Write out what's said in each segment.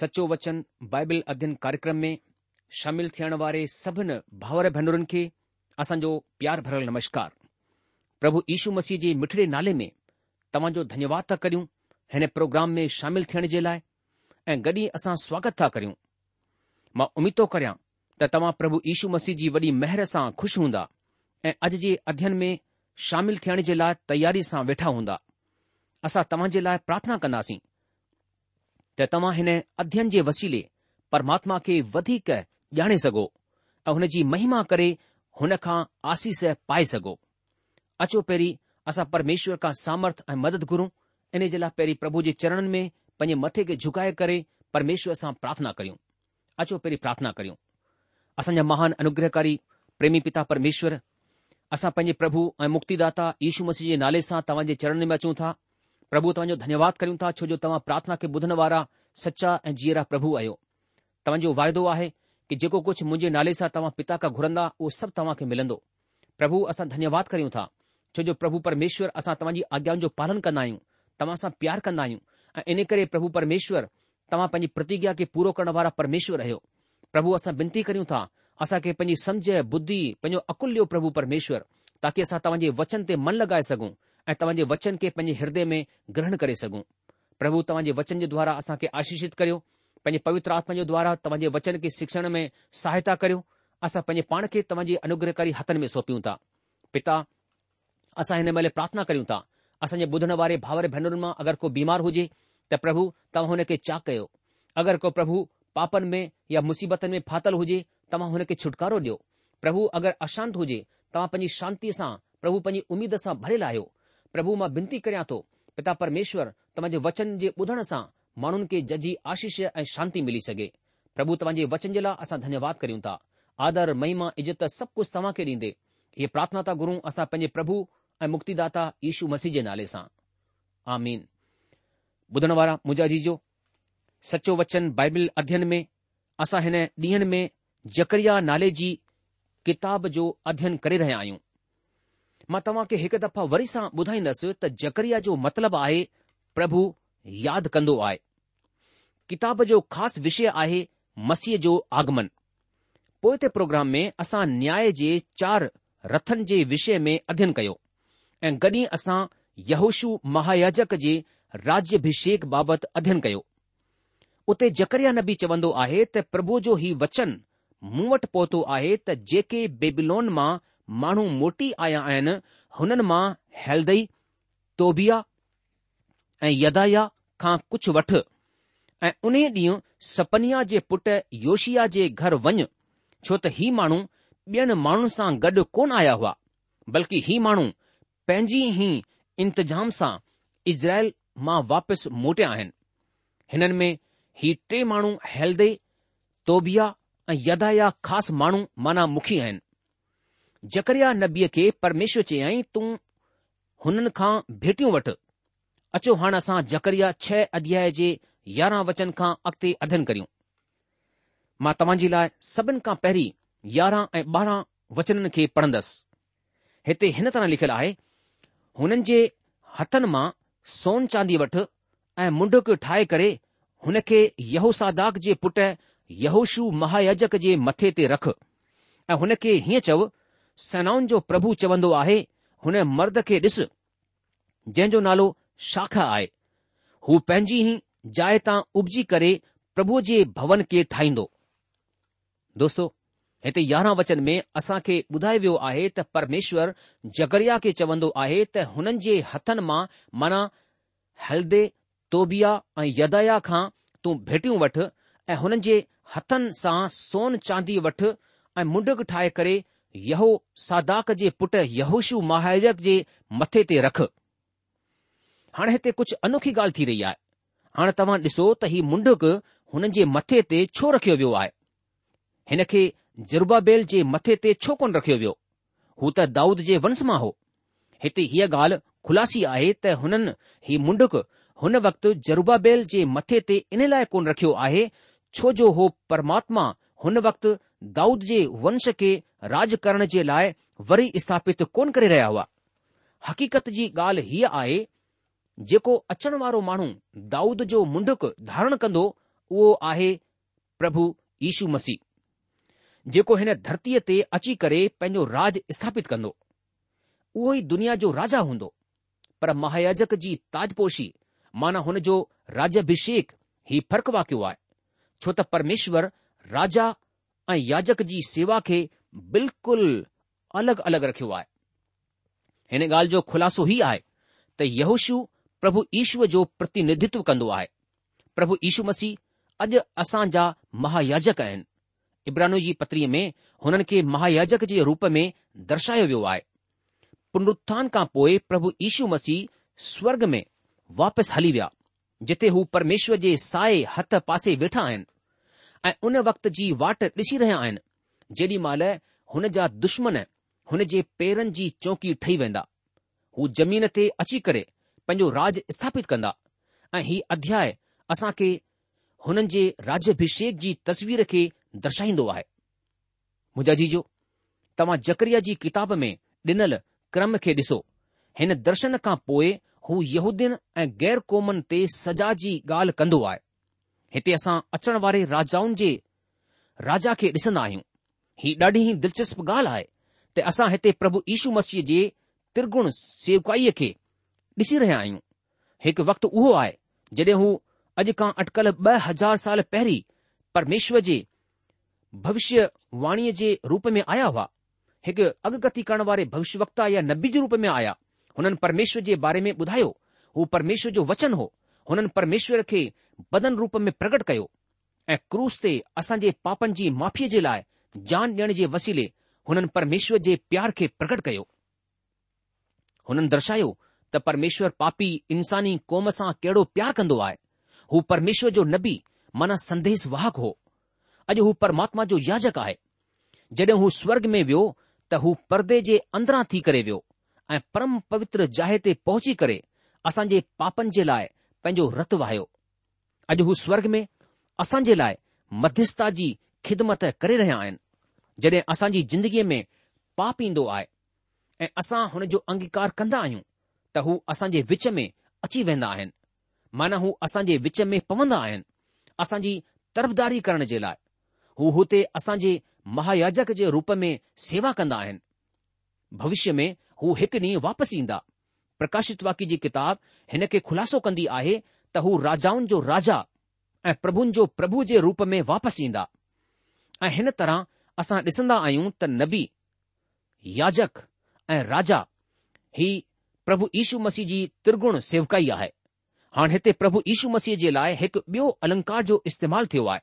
सचो वचन बाइबिल अध्ययन कार्यक्रम में शामिल थियण वारे सभिन भावर भेनरुनि खे असांजो प्यार भरियल नमस्कार प्रभु यीशू मसीह जे मिठड़े नाले में तव्हांजो धन्यवाद था करियूं हिन प्रोग्राम में शामिल थियण जे लाइ ऐं गॾी असां स्वागत था करियूं मां उमीद थो करियां त तव्हां प्रभु यीशू मसीह जी वॾी महिर सां खु़शि हूंदा ऐं अॼु जे अध्ययन में शामिल थियण जे लाइ तयारी सां वेठा हूंदा असां तव्हां जे लाइ प्रार्थना कंदासीं त तव्हां हिन अध्ययन जे वसीले परमात्मा खे वधीक ॼाणे सघो ऐं हुन जी महिमा करे हुन खां आसीस पाए सघो अचो पहिरीं असां परमेश्वर खां सामर्थ ऐं मदद घुरूं इन जे लाइ पहिरीं प्रभु जे चरणनि में पंहिंजे मथे खे झुकाए करे परमेश्वर सां प्रार्थना करियूं अचो पहिरीं प्रार्थना करियूं असांजा महान अनुग्रहकारी प्रेमी पिता परमेश्वर असां पंहिंजे प्रभु ऐं मुक्तिदाता यीशू मसीह जे नाले सां तव्हांजे चरण में अचूं था પ્રભુ તનો ધન્યવાદ કરું તા છો જો તમ પ્રાર્થના કે બધન વારા સચા એ જીરા પ્રભુ આયો તમ જો વાયદો આહે કે જેકો કુછ મુજે નાલે સા તમ પિતા કા ઘરંદા ઓ સબ તમ કે મિલંદો પ્રભુ અસા ધન્યવાદ કરું તા છો જો પ્રભુ પરમેશ્વર અસા તમજી આગ્યાન જો પાલન કરનાયું તમસા પ્યાર કરનાયું એને કરે પ્રભુ પરમેશ્વર તમ પની પ્રતિજ્ઞા કે પૂરો કરણ વારા પરમેશ્વર રહેઓ પ્રભુ અસા બિંતી કરું તા અસા કે પની સમજે બુદ્ધિ પજો અકલ્લો પ્રભુ પરમેશ્વર તાકે અસા તમજી વચન તે મન લગાઈ સકું ऐं तव्हांजे वचन खे पंहिंजे हृदय में ग्रहण करे सघूं प्रभु तव्हांजे वचन जे द्वारा असांखे आशीषित करियो पंहिंजे पवित्र आत्मा जे द्वारा तव्हांजे वचन खे शिक्षण में सहायता करियो असां पंहिंजे पाण खे तव्हांजी अनुग्रहकारी हथनि में सौंपियूं था पिता असां हिन महिल प्रार्थना करियूं था असांजे ॿुधण वारे भाउर भेनरुनि मां अगरि को बीमार हुजे त प्रभु तव्हां हुन खे चा कयो अगरि को प्रभु पापनि में या मुसीबतनि में फाथल हुजे तव्हां हुन खे छुटकारो ॾियो प्रभु अगरि अशांत हुजे तव्हां पंहिंजी शांतीअ सां प्रभु पंहिंजी उमेद सां भरियलु आहियो પ્રભુ માં બિંતી કરયા તો પિતા પરમેશ્વર તમાજે વચન જે બધણસા માણન કે જજી આશીષ એ શાંતિ મિલી સકે પ્રભુ તવાજે વચન જલા આસા ધન્યવાદ કરીઉં તા આદર મૈમા ઇજત સબ કુસ તમા કે દીંદે એ પ્રાર્થના તા ગુરુ આસા પજે પ્રભુ એ મુક્તિદાતા ઈશુ મસીજે નાલેસા આમીન બધણવારા મુજાજીજો સચો વચન બાઇબલ અધ્યયન મે આસા હેને દીહણ મે જકריה નાલેજી કિતાબ જો અધ્યયન કરી રહે આયં मां तव्हांखे हिकु दफ़ा वरी सां ॿुधाईंदसि त जकरिया जो मतिलबु आहे प्रभु यादि कंदो आहे किताब जो ख़ासि विषय आहे मसीह जो आगमन पोइ ते प्रोग्राम में असां न्याय जे चार रथनि जे विषय में अध्ययन कयो ऐं गॾी असां यहोशु महायाजक जे राजयाभिषेक बाबति अध्यन कयो उते जकरिया नबी चवंदो आहे त प्रभु जो ई वचन मूं वटि पहुतो आहे त जेके बेबिलोन मां माण्हू मोटी आया आहिनि हुननि मां हैलदे तोबिया ऐं यदाया खां कुझु वठ ऐं उन ॾींहुं सपनिया जे पुट योशिया जे घर वञ छो त ही माण्हू ॿियनि माण्हुनि सां गॾु कोन आया हुआ बल्कि ही माण्हू पंहिंजी ई इंतजाम सां इज़राइल मां वापसि मोटिया आहिनि हिननि में ही टे माण्हू हैलदई तोबिया ऐं यदाया ख़ासि माण्हू माना मुखी आहिनि जकरिया नबीअ खे परमेश्वर चयाईं तूं हुननि खां भेटियूं वठि अचो हाणे असां जकरिया छह अध्याय जे यारहं वचन खां अॻिते अध्यन करियूं मां तव्हां जे लाइ सभिनि खां पहिरीं यारहं ऐं ॿारहं वचननि खे पढ़ंदसि हिते हिन तरह लिखियलु आहे हुननि जे हथनि मां सोन चांदी वठ ऐं मुंडुक ठाहे करे खे यहोसादाक जे पुटु यहोशु महायजक जे मथे ते रख ऐं हुन खे हीअं चव सेनाउनि जो प्रभु चवंदो आहे हुन मर्द खे ॾिस जंहिंजो नालो शाखा आहे हू पंहिंजी ई जाइ तां उपजी करे प्रभु जे भवन खे ठाहींदो दोस्तो हिते यारहं वचन में असां खे ॿुधायो वियो आहे त परमेश्वर जगरिया खे चवंदो आहे त हुननि जे हथनि मां माना हल्दे तोबिया ऐं यदया खां तूं भेटियूं वठि ऐं हुननि जे हथनि सां सोन चांदी वठि ऐं मुंडक ठाहे करे यहो सादाक जे पुट यहोशु महाज जे मथे ते रख हाणे हिते कुझु अनोखी ॻाल्हि थी रही आहे हाणे तव्हां ॾिसो त ही मुंडुक हुननि जे मथे ते छो रखियो वियो आहे हिन खे जुर्बाबेल जे मथे ते छो कोन रखियो वियो हू त दाऊद जे वंश मां हो हिते हीअ ॻाल्हि खुलासी आहे त हुननि ही मुंडुक हुन वक़्तु जरूबाबेल जे मथे ते इन लाइ कोन रखियो आहे छो जो हो परमात्मा हुन वक़्तु दाऊद जे वंश खे राज करण जे लाइ वरी स्थापित कोन करे रहिया हुआ हक़ीक़त जी ॻाल्हि हीअ आहे जेको अचणु वारो माण्हू दाऊद जो मुंडुक धारण कंदो उहो आहे प्रभु यीशु मसीह जेको हिन धरतीअ ते अची करे पंहिंजो राज स्थापित कंदो उहो ई दुनिया जो राजा हूंदो पर महायाजक जी ताजपोशी माना हुन जो राजयाभिषेक ही फ़र्क़ु वाकियो आहे छो त परमेश्वर राजा याजक जी सेवा खे बिल्कुलु अलॻि अलॻि रखियो आहे हिन ॻाल्हि जो ख़ुलासो ई आहे त यहोशू प्रभु ईश्व जो प्रतिनिधित्व कंदो आहे प्रभु यीशू मसीह अॼु असांजा महायाजक आहिनि इब्राहिम जी पत्रीअ में हुननि खे महायाजक जे रूप में दर्शायो वियो आहे पुनरुथान खां पोइ प्रभु यीशु मसीह स्वर्ग में वापसि हली विया जिथे हू परमेश्वर जे साए हथ पासे वेठा आहिनि ऐं उन वक़्त जी वाट ॾिसी रहिया आहिनि जेॾी महिल हुन जा दुश्मन हुन जे पेरनि जी चौकी ठही वेंदा हू ज़मीन ते अची करे पंहिंजो राज स्थापित कंदा ऐं हीउ अध्याय असां खे हुननि जे राजयाभिषेक जी तस्वीर खे दर्शाईंदो आहे मुंहिंजा जीजो तव्हां जकरिया जी किताब में डि॒नल क्रम खे ॾिसो हिन दर्शन खां पोइ हू यहूदियुनि ऐं गैर क़ौमनि ते सजा जी ॻाल्हि कंदो आहे हिते असां अचण वारे राजाउनि जे राजा खे ॾिसंदा आहियूं ही ॾाढी ई दिलचस्प ॻाल्हि आहे त असां हिते प्रभु यीशू मसीह जे त्रिगुण सेवकाईअ खे ॾिसी रहिया आहियूं हिकु वक़्तु उहो आहे जॾहिं हू अॼु खां अटकल ॿ हज़ार साल पहिरीं परमेश्वर जे भविष्यवाणीअ जे रूप में आया हुआ हिकु अॻकथी करण वारे भविष्यवक्ता या नबी जे रूप में आया हुननि परमेश्वर जे बारे में ॿुधायो हू परमेश्वर जो वचन हो हुननि परमेश्वर खे बदन रूप में प्रगट कयो ऐं क्रूस ते असांजे पापनि जी माफ़ीअ जे लाइ जान ॾियण जे वसीले हुननि परमेश्वर जे प्यार खे प्रकट कयो हुननि दर्शायो त परमेश्वर पापी इंसानी क़ौम सां कहिड़ो प्यार कंदो आहे हू परमेश्वर जो नबी माना संदेस वाहक हो अॼु हू परमात्मा जो याजक आहे जॾहिं हू स्वर्ग में वियो त हू परदे जे अंदरां थी करे वियो ऐं परम पवित्र जाहे ते पहुची करे असांजे पापनि जे लाइ पंहिंजो रत वहायो अॼु हू स्वर्ग में असां जे लाइ मध्यस्था जी ख़िदमत करे रहिया आहिनि जॾहिं असांजी ज़िंदगीअ में पाप ईंदो आहे ऐं असां हुन जो अंगीकार कंदा आहियूं त हू असां जे विच में अची वेंदा आहिनि माना हू असां जे विच में पवंदा आहिनि असांजी तरफ़दारी करण जे लाइ हू हुते असां जे महायाजक जे रूप में सेवा कंदा आहिनि भविष्य में हू हिकु ॾींहुं वापसि ईंदा प्रकाशित वाक्य जी किताब हिन खे खुलासो कंदी आहे त हू राजाउनि जो राजा ऐं प्रभुनि जो प्रभु जे रूप में वापसि ईंदा ऐं हिन तरह असां ॾिसंदा आहियूं त नबी याजक ऐं राजा ही प्रभु यीशू मसीह जी त्रिगुण सेवकाई आहे हाणे हिते प्रभु इशू मसीह जे लाइ हिकु ॿियो अलंकार जो इस्तेमालु थियो आहे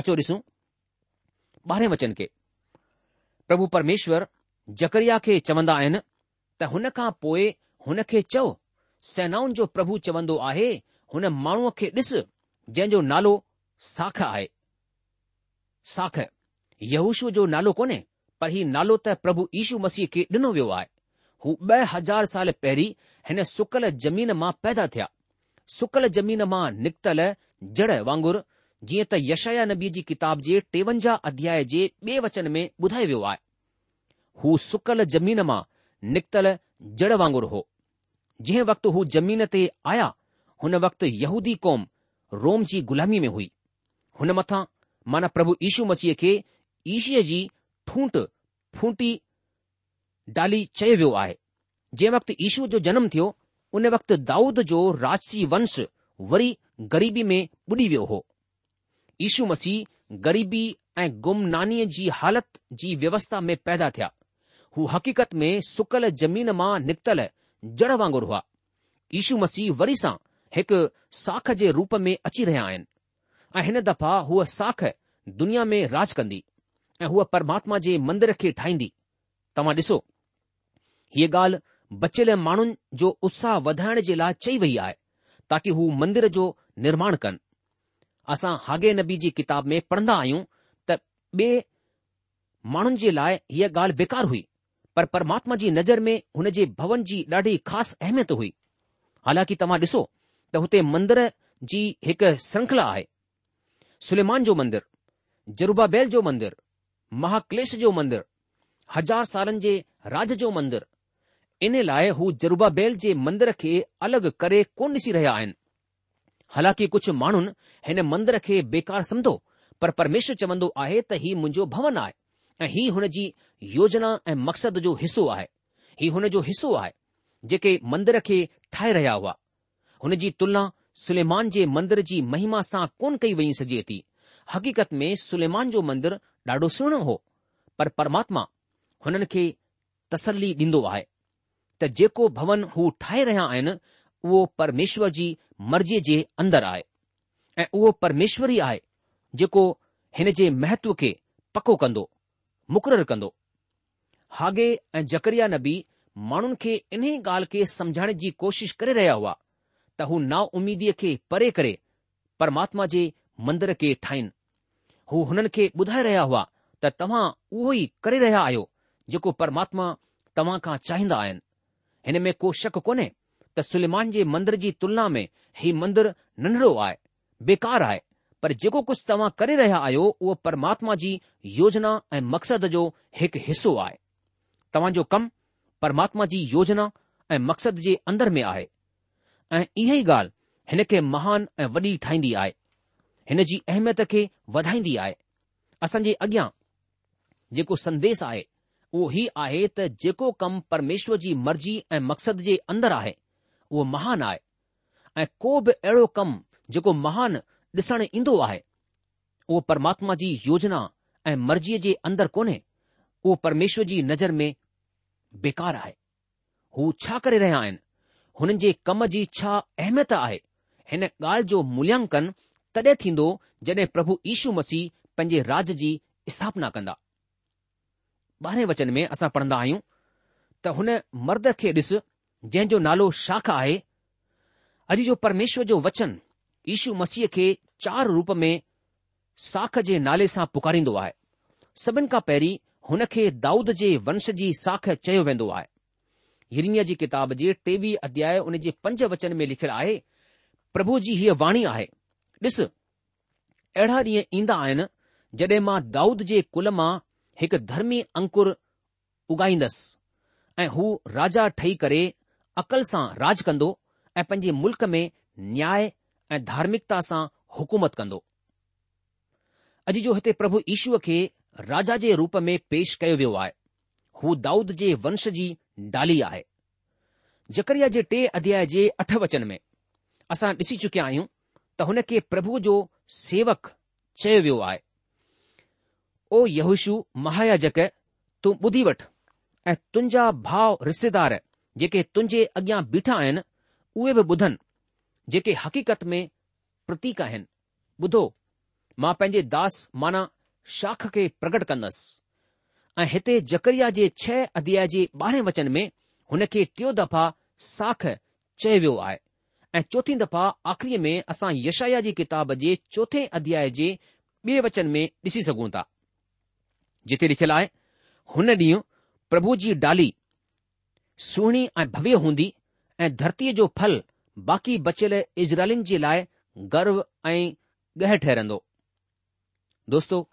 अचो ॾिसूं ॿारहें वचन खे प्रभु परमेश्वर जकरिया खे चवंदा आहिनि त हुन खां पोइ हुन खे चओ सेनाउनि जो प्रभु चवंदो आहे हुन माण्हूअ खे ॾिसु जंहिंजो नालो साख आहे साख यहूशू जो नालो कोन्हे पर हीउ नालो त प्रभु यीशू मसीह खे ॾिनो वियो आहे हू ॿ हज़ार साल पहिरीं हिन सुकल ज़मीन मां पैदा थिया सुकल ज़मीन मां निकतल जड़ वांगुरु जीअं त यशया नबी जी किताब जे टेवंजाह अध्याय जे ॿिए वचन में ॿुधायो वियो आहे हू सुकल ज़मीन मां निकतल जड़ वांगुरु हो जंहिं वक़्तु हू ज़मीन ते आया हुन वक़्तु यहूदी क़ौम रोम जी ग़ुलामी में हुई हुन मथां माना प्रभु यीशू मसीह खे ईशीअ जी ठूंट फूटी डाली चयो वियो आहे जंहिं वक़्तु ईशूअ जो जनमु थियो उन वक़्तु दाऊद जो राजसी वंश वरी ग़रीबी में ॿुॾी वियो हो ईशू मसीह ग़रीबी ऐं गुमनानीअ जी हालत जी व्यवस्था में पैदा थिया हू हक़ीक़त में सुकल ज़मीन मां निकितल जड़ वांगुरु हुआ ईशु मसीह वरी सां हिकु साख जे रूप में अची रहिया आहिनि ऐं हिन दफ़ा हूअ साख दुनिया में राज कंदी ऐं हूअ परमात्मा जे मंदर खे ठाहींदी तव्हां ॾिसो हीअ ॻाल्हि बचियल माण्हुनि जो उत्साह वधाइण जे लाइ चई वई आहे ताकी हू मंदर जो निर्माण कनि असां हागे नबी जी किताब में पढ़ंदा आहियूं त ॿिए माण्हुनि जे लाइ हीअ ॻाल्हि बेकार हुई पर परमात्मा जी नज़र में हुन जे भन जी ॾाढी ख़ासि अहमियत हुई हालांकि तव्हां ॾिसो त हुते मंदर जी हिकु श्रंखला आहे सुलेमान जो मंदरु जरूबाबेल जो मंदरु महाकलेश जो मंदरु हज़ार सालनि जे राज जो मंदरु इन लाइ हू जरूबाबेल जे मंदर खे अलॻि करे कोन ॾिसी रहिया आहिनि हालांकि कुझु माण्हुनि हिन मंदर खे बेकार समुझो परमेश्वर चवंदो आहे त हीउ मुंहिंजो भवन आहे ऐं ही हुन जी योजना ऐं मक़्स जो हिसो आहे हीउ हुन जो हिसो आहे जेके मंदर खे ठाहे रहिया हुआ हुन जी तुलना सुलेमान जे मंदरु जी महिमा सां कोन्ह कई वञी सघे थी हक़ीक़त में सुलेमान जो मंदरु ॾाढो सुहिणो हो परमात्मा हुननि खे तसल्ली ॾींदो आहे त जेको भवन हू ठाहे रहिया आहिनि उहो परमेश्वर जी मर्ज़ीअ जे अंदरि आहे ऐं उहो परमेश्वर ई आहे जेको हिन जे महत्व खे पको कंदो मुक़ररु कंदो हागे ऐं जकरिया नबी माण्हुनि खे इन्ही ॻाल्हि खे समझाइण जी कोशिश करे रहिया हुआ त हू नाउमीदीअ खे परे करे परमात्मा जे मंदर खे ठाहिनि हू हुननि खे ॿुधाए रहिया हुआ त तव्हां उहो ई करे रहिया आहियो जेको परमात्मा तव्हां खां चाहींदा आहिनि हिन में को शक कोन्हे त सुलेमान जे मंदर जी तुलना में ही मंदर नंढड़ो आहे बेकार आहे पर जेको कुझु तव्हां करे रहिया आहियो उहो परमात्मा जी योजना ऐं मक़सद जो हिकु हिसो आहे तव्हांजो कमु परमात्मा जी योजना ऐं मक़सदु जे अंदर में आहे ऐं इहा ई ॻाल्हि हिन खे महान ऐं वॾी ठाहींदी आहे हिन जी अहमियत खे वधाईंदी आहे असांजे अॻियां जेको संदेश आहे उहो ही आहे त जेको कमु परमेश्वर जी मर्ज़ी ऐं मक़सद जे अंदरि आहे उहो महान आहे ऐं को बि अहिड़ो कमु जेको महान ॾिसण ईंदो आहे उहो परमात्मा जी योजना ऐं मर्ज़ीअ जे अंदरि कोन्हे उहो परमेश्वर जी नज़र में बेकार आहे हू छा करे रहिया आहिनि हुननि जे कम जी छा अहमियत आहे हिन ॻाल्हि जो मूल्यांकन तॾहिं थींदो जॾहिं प्रभु यीशू मसीह पंहिंजे राज जी स्थापना कंदा ॿारहें वचन में असां पढ़ंदा आहियूं त हुन मर्द खे ॾिस जंहिं जो नालो शाख आहे अॼु जो परमेश्वर जो वचन यीशू मसीह खे चार रूप में साख जे नाले सां पुकारींदो आहे सभिनि खां पहिरीं हुन खे दाऊद जे वंश जी साख चयो वेंदो आहे हिरीनीअ जी किताब जे टेवीह अध्याय उन जे पंज वचन में लिखियलु आहे प्रभु जी हीअ वाणी आहे ॾिस अहिड़ा ॾींहं ईंदा आहिनि जॾहिं मां दाऊद जे कुल मां हिकु धर्मी अंकुर उगाईंदसि ऐं हू राजा ठही करे अक़ल सां राज कंदो ऐं पंहिंजे मुल्क़ में न्याय ऐं धार्मिकता सां हुकूमत कंदो अॼु जो हिते प्रभु ईश्व खे राजा जे रूप में पेश कयो वियो आहे हू दाऊद जे वंश जी डाली आहे जकरिया जे टे अध्याय जे अठ वचन में असां ॾिसी चुकिया आहियूं त हुन खे प्रभु जो सेवक चयो वियो आहे ओ यहुशु महायाजक तूं ॿुधी वठि ऐं तुंहिंजा भाउ रिश्तेदार जेके तुंहिंजे अॻियां बीठा आहिनि उहे बि ॿुधनि जेके हक़ीक़त में प्रतीक आहिनि ॿुधो मां पंहिंजे दास माना शाख खे प्रकट कंदसि ऐं हिते जकरिया जे छह अध्याय जे ॿारहें वचन में हुन खे टियों दफ़ा साख चयो वियो आहे ऐं चोथीं दफ़ा आख़िरीअ में असां यशाया जी किताब जे चोथे अध्याय जे ॿिए वचन में ॾिसी सघूं था जिते लिखियलु आहे हुन ॾींहुं प्रभु जी डाली सुहिणी ऐं भव्य हूंदी ऐं धरतीअ जो फल बाक़ी बचियल इज़राइलिन जे लाइ गर्व ऐं गह ठहिरंदो दोस्तो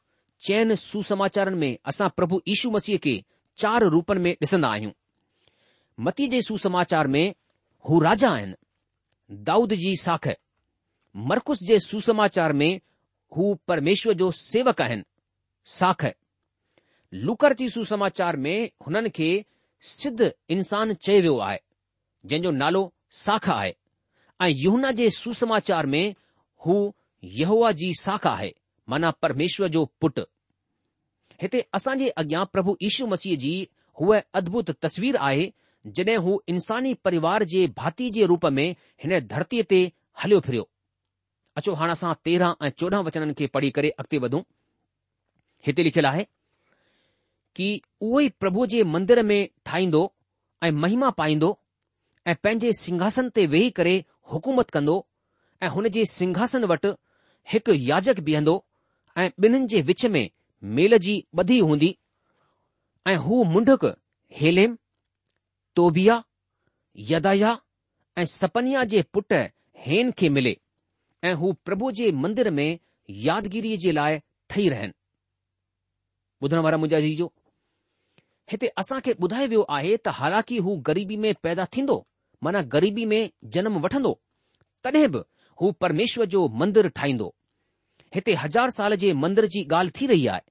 चैन सुसमाचारनि में असां प्रभु यीशू मसीह खे चार रूपनि में ॾिसंदा आहियूं मती जे सुसमाचार में हू राजा आहिनि दाऊद जी साख मरकुस जे सुसमाचार में हू परमेश्वर जो सेवक आहिनि साख लुकर जी सुसमाचार में हुननि खे सिद्ध इंसान चयो वियो आहे जंहिंजो नालो साख आहे ऐं युना जे सुसमाचार में हू यहुआ जी साख आहे माना परमेश्वर जो पुट हिते असां जे अॻियां प्रभु यीशू मसीह जी हूअ अद्भुत तस्वीर आहे जॾहिं हू इंसानी परिवार जे भाती जे रूप में हिन धरतीअ ते हलियो फिरियो अचो हाणे असां तेरहं ऐं चोॾहं वचननि खे पढ़ी करे अॻिते वधूं हिते लिखियलु आहे कि उहो ई प्रभु जे मंदर में ठाहींदो ऐं महिमा पाईंदो ऐं पंहिंजे सिंघासन ते वेही करे हुकूमत कंदो ऐं हुन जे सिंघासन वटि हिकु याजक बीहंदो ऐं ॿिन्हिनि जे विच में मेल जी ॿधी हूंदी ऐं हू मुंडक हेलेम तोबिया यदाया ऐं सपनिया जे पुट हेन खे मिले ऐं हू प्रभु जे मंदर में यादगिरीअ जे लाइ ठही रहनि ॿुधण वारा मुंहिंजा जी जो हिते असांखे ॿुधायो वियो आहे त हालांकि हू ग़रीबी में पैदा थींदो माना ग़रीबी में जनम वठंदो तॾहिं बि हू परमेश्वर जो मंदरु ठाहींदो हिते हज़ार साल जे मंदर जी ॻाल्हि थी रही आहे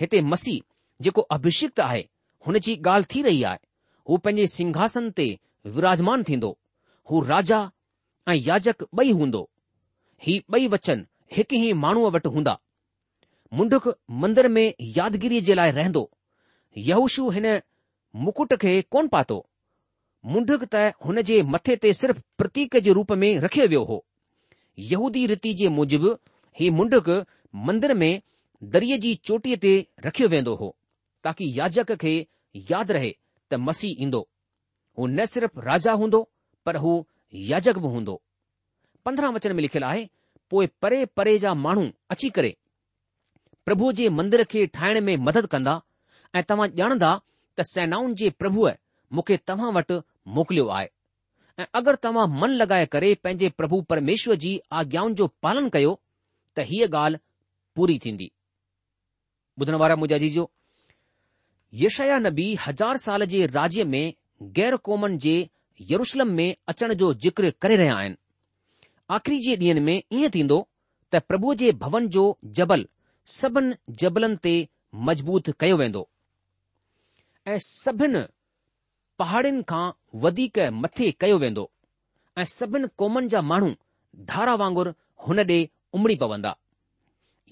हिते मसीह जेको अभिषिक्त आहे हुन जी ॻाल्हि थी रही आहे हू पंहिंजे सिंघासन ते विराजमान थींदो हू राजा ऐं याजक ॿई हूंदो ही ॿई वचन हिकु ई माण्हूअ वटि हूंदा मुंडुक मंदर में यादिगिरी जे लाइ रहंदो यहूशू हिन मुकुट खे कोन पातो मुंडु त हुन जे मथे ते सिर्फ़ प्रतीक जे रूप में रखियो वियो हो यहूदी रीति जे मूजिबि हीउ मुंडक मंदर में दरीअ जी चोटीअ ते रखियो वेंदो हो ताकी याजक खे यादि रहे त मसीह ईंदो हू न सिर्फ़ राजा हूंदो पर हू याजक बि हूंदो पंद्रहं वचन में लिखियलु आहे पोइ परे परे जा माण्हू अची करे प्रभु जे मंदर खे ठाहिण में मदद कंदा ऐं तव्हां ॼाणंदा त सेनाउनि जे प्रभुअ मूंखे तव्हां वटि मोकिलियो आहे ऐं अगरि तव्हां मन लॻाए करे पंहिंजे प्रभु परमेश्वर जी आज्ञाउनि जो पालन कयो त हीअ ॻाल्हि पूरी थींदी ॿुधण वारा मुंहिंजा जीजो यशया नबी हज़ार साल जे राज्य में गैर क़ौमनि जे यरुशलम में अचण जो ज़िक्र करे रहिया आहिनि आख़िरी जे ॾींहनि में ईअं थींदो त प्रभु जे भवन जो जबल सभिनि जबलनि ते मज़बूत कयो वेंदो ऐं सभिनि पहाड़िन खां वधीक मथे कयो वेंदो ऐं सभिनि क़ौमनि जा माण्हू धारा वांगुरु हुन ॾे उमड़ी पवंदा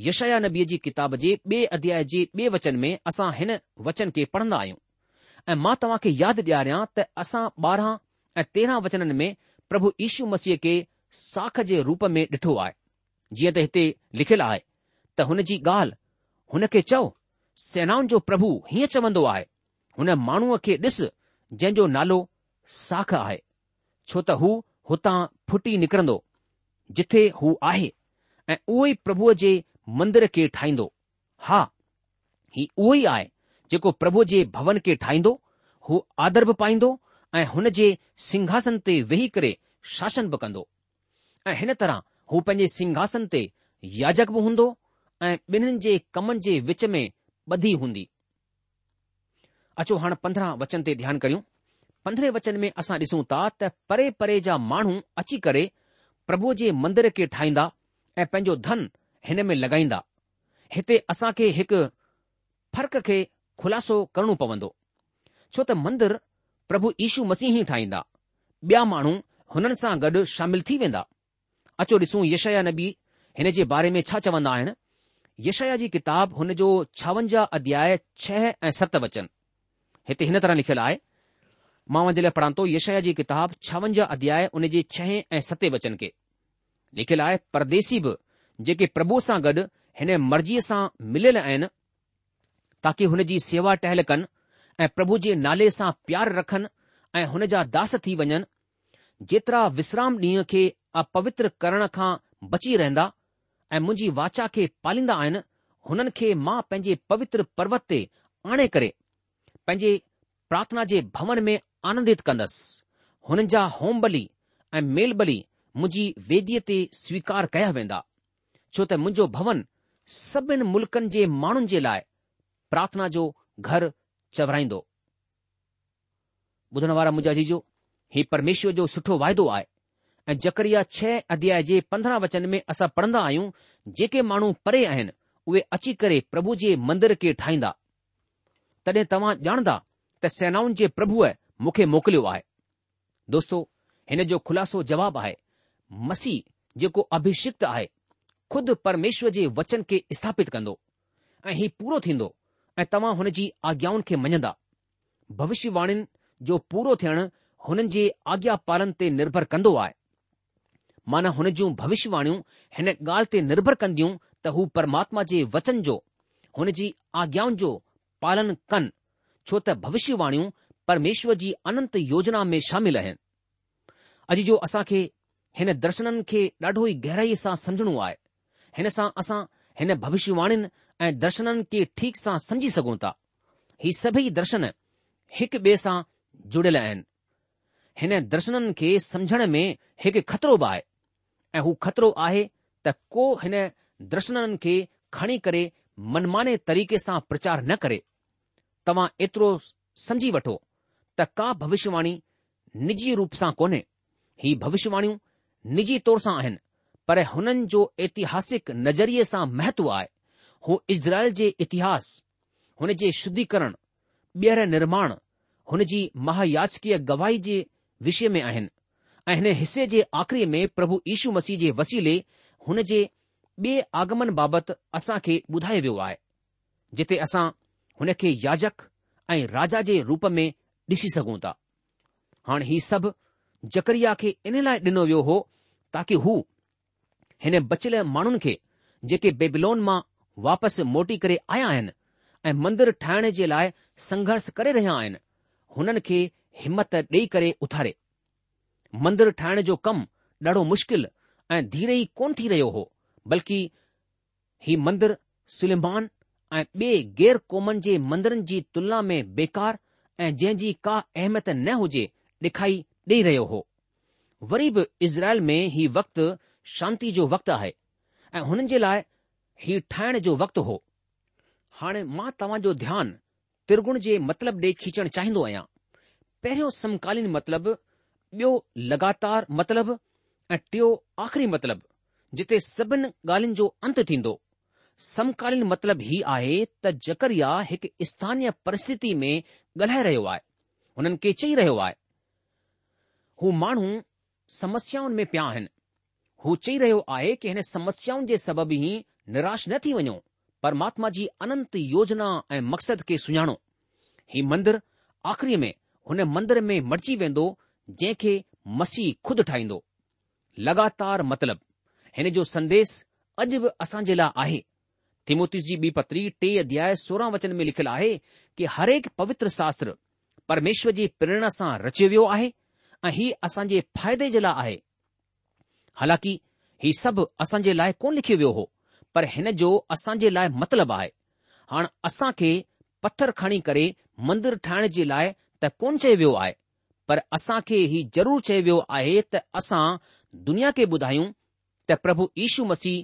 यशया नबीअ जी किताब जे ॿिए अध्याय जे ॿिए वचन में असां हिन वचन खे पढ़ंदा आहियूं ऐं मां तव्हां खे यादि ॾियारियां त असां ॿारहं ऐं तेरहं वचननि में प्रभु यीशू मसीह खे साख जे रूप में ॾिठो आहे जीअं त हिते लिखियलु आहे त हुन जी ॻाल्हि हुन खे चओ सेनाउनि जो प्रभु हीअं चवंदो आहे हुन माण्हूअ खे ॾिस जंहिंजो नालो साख आहे छो त हू हुतां फुटी निकरंदो जिथे हू आहे ऐं उहो ई प्रभुअ जे मंदर खे ठाहींदो हा ही उहो ई आहे जेको प्रभु जे भवन खे ठाहींदो हू आदर बि पाईंदो ऐं हुन जे सिंघासन ते वेही करे शासन बि कंदो ऐं हिन तरह हू पंहिंजे सिंघासन ते याजक बि हूंदो ऐं ॿिन्हिनि जे कमनि जे विच में ॿधी हूंदी अचो हाणे पंद्रहं वचन ते ध्यानु करियूं पंद्रहें वचन में असां ॾिसूं था त परे परे जा माण्हू अची करे प्रभुअ जे मंदर खे ठाहींदा ऐं पंहिंजो धन हिन में लॻाईंदा हिते असां खे हिकु फर्क़ खे खुलासो करणो पवंदो छो त मंदर प्रभु यीशू मसीह ई ठाहींदा ॿिया माण्हू हुननि सां गॾु शामिल थी वेंदा अचो ॾिसूं यशया नबी हिन जे बारे में छा चवंदा आहिनि यशया जी किताब हुन जो छावंजाह अध्याय छह ऐं सत वचन हिते हिन तरह लिखियलु आहे मां वञे लाइ पढ़ां थो यशया जी किताब छावंजाह अध्याय हुन जे छह ऐं सते वचन खे लिखियलु आहे परदेसी बि जेके प्रभु सां गॾु हिन मर्ज़ीअ सां मिलियल आहिनि ताकी हुन जी सेवा टहल कनि ऐं प्रभु जे नाले सां प्यार रखनि ऐं हुन जा दास थी वञनि जेतिरा विश्राम ॾींहं खे अपवित्र करण खां बची रहंदा ऐं मुंहिंजी वाचा खे पालींदा आहिनि हुननि खे मां पंहिंजे पवित्र पर्वत ते आणे करे पंहिंजे प्रार्थना जे भवन में आनंदित कंदसि हुननि जा होम बली ऐं मेल बली मुंहिंजी वेदीअ ते स्वीकार कया वेंदा छो त मुंहिंजो भवन सभिनि मुल्कनि जे माण्हुनि जे लाइ प्रार्थना जो घर चवराईंदो ॿुधण वारा मुंहिंजा जीजो ही परमेश्वर जो सुठो वाइदो आहे ऐं जकरिया छह अध्याय जे पंद्रहं वचन में असां पढ़ंदा आहियूं जेके माण्हू परे आहिनि उहे अची करे प्रभु जे मंदर खे ठाहींदा तॾहिं तव्हां ॼाणदा त सेनाउनि जे प्रभुअ मूंखे मोकिलियो आहे दोस्तो हिन जो ख़ुलासो जवाबु आहे मसीह जेको अभिषिक्त आहे ख़ुद परमेश्वर जे वचन खे स्थापित कंदो ऐं हीउ पूरो थींदो ऐं तव्हां हुन जी आज्ञाउनि खे मञंदा भविष्यवाणिनि जो पूरो थियणु हुननि जे आज्ञा पालन ते निर्भर कंदो आहे माना हुन जूं भविष्यवाणियूं हिन ॻाल्हि ते निर्भर कंदियूं त हू परमात्मा जे वचन जो हुन जी आज्ञाउनि जो पालन कनि छो त भविष्यवाणियूं परमेश्वर जी अनंत योजना में शामिल आहिनि अॼु जो असांखे हिन दर्शननि खे ॾाढो ई गहराईअ सां समझणो आहे हिन सां असां हिन भविष्यवाणीनि ऐं दर्शननि खे ठीक सां समझी सघूं था ही सभई दर्शन हिक ॿिए सां जुड़ियल आहिनि हिन दर्शननि खे समझण में हिकु खतरो बि आहे ऐं हू खतरो आहे त को हिन दर्शननि खे खणी करे मनमाने तरीक़े सां प्रचार न करे तव्हां एतिरो समझी वठो त का भविष्यवाणी निजी रूप सां कोन्हे ही भविष्यवाणियूं निजी तौर सां आहिनि पर हुननि जो ऐतिहासिक नज़रिये सां महत्व आहे हू इज़राइल जे इतिहास हुन जे शुद्धीकरण ॿीहर निर्माण हुन जी महायाचकीय गवाही जे विषय में आहिनि ऐं हिन हिसे जे आख़िरी में प्रभु यीशू मसीह जे वसीले हुन जे ॿिए आगमन बाबति असां खे ॿुधायो वियो आहे जिते असां हुन खे याजक ऐं राजा जे रूप में ॾिसी सघूं था हाणे हीउ सभु जकरिया खे इन लाइ ॾिनो वियो हो ताक़ी हू हिन बचियल माण्हुनि खे जेके बेबलोन मां वापसि मोटी करे आया आहिनि ऐं मंदरु ठाहिण जे लाइ संघर्ष करे रहिया आहिनि हुननि खे हिमत ॾेई करे उथारे मंदरु ठाहिण जो कमु ॾाढो मुश्किल ऐं धीरे ई कोन थी रहियो हो बल्कि हीउ मंदरु सुलिमान ऐं ॿिए ग़ैर क़ौमनि जे मंदरनि जी तुलना में बेकार ऐं जहिंजी का अहमियत न हुजे ॾेखाई ॾेई रहियो हो वरी बि इज़राइल में ही वक़्तु शांती जो वक़्तु आहे ऐं हुननि जे लाइ हीउ ठाहिण जो वक़्तु हो हाणे मां तव्हांजो ध्यानु त्रिगुण जे मतिलब ॾे खीचणु चाहींदो आहियां पहिरियों समकालीन मतिलबु ॿियो लगातार मतिलबु ऐं टियों आख़िरी मतिलबु जिते सभिनी ॻाल्हियुनि जो अंत थींदो समकालीन मतिलबु हीउ आहे त जकरिया हिकु स्थानीय परिस्थिति में ॻाल्हाए रहियो आहे हुननि खे चई रहियो आहे हू माण्हू समस्या में पिया आहिनि हू चई रहियो आहे की हिन समस्याउनि जे सबबि ई निराश न थी वञो परमात्मा जी अनंत योजना ऐं मक़सद खे सुञाणो ही मंदरु आख़िरी में हुन मंदर में मटिजी वेंदो जंहिंखे मसीह खुद ठाहींदो लगातार मतिलबु हिन जो संदेश अॼु बि असांजे लाइ आहे थिमोतीसी ॿी पत्री टे अध्याय सोरहं वचन में लिखियलु आहे की हरेक पवित्र शास्त्र परमेश्वर जी प्रेरणा सां रचियो वियो आहे ऐं ही असांजे फ़ाइदे जे लाइ आहे हालांकि ही सभु असांजे लाइ कोन लिखियो वियो हो पर हिन जो असांजे लाइ मतिलबु आहे हाणे असां खे पथर खणी करे मंदरु ठाहिण जे लाइ त कोन चयो वियो आहे पर असां खे ही ज़रूरु चयो वियो आहे त असां दुनिया खे ॿुधायूं त प्रभु यीशू मसीह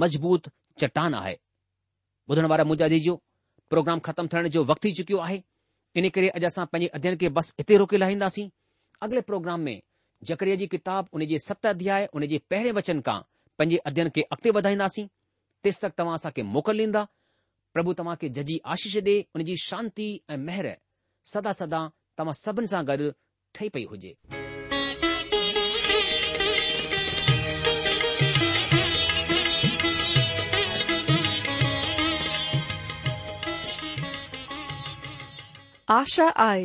मज़बूत चट्टान आहे ॿुधण वारा मुजादी जो प्रोग्राम ख़तमु थियण जो वक़्तु थी चुकियो आहे इन करे अॼु असां पंहिंजे अध्यन खे बसि हिते रोके लाहींदासीं अगले प्रोग्राम में जकरिया जी किताब उन जे सत अध्याय उन जे पहिरें वचन खां पंहिंजे अध्ययन खे अॻिते वधाईंदासीं तेसि तक तव्हां असांखे मोकल ॾींदा प्रभु तव्हां खे जजी आशीष ॾे उन जी शांती ऐं मेहर सदा सदा तव्हां सभिनि सां गॾु ठही पई हुजे आशा आए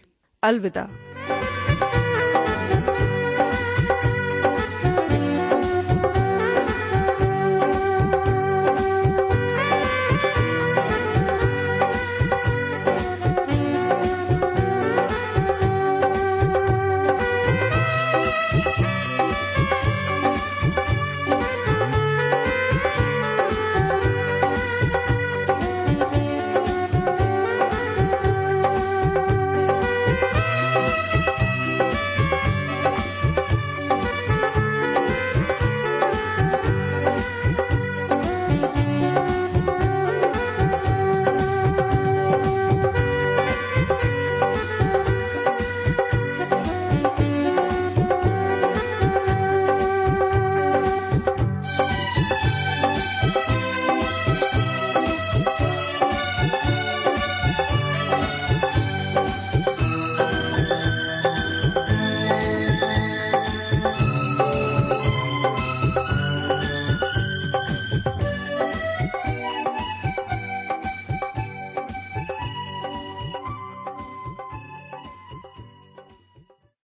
अलविदा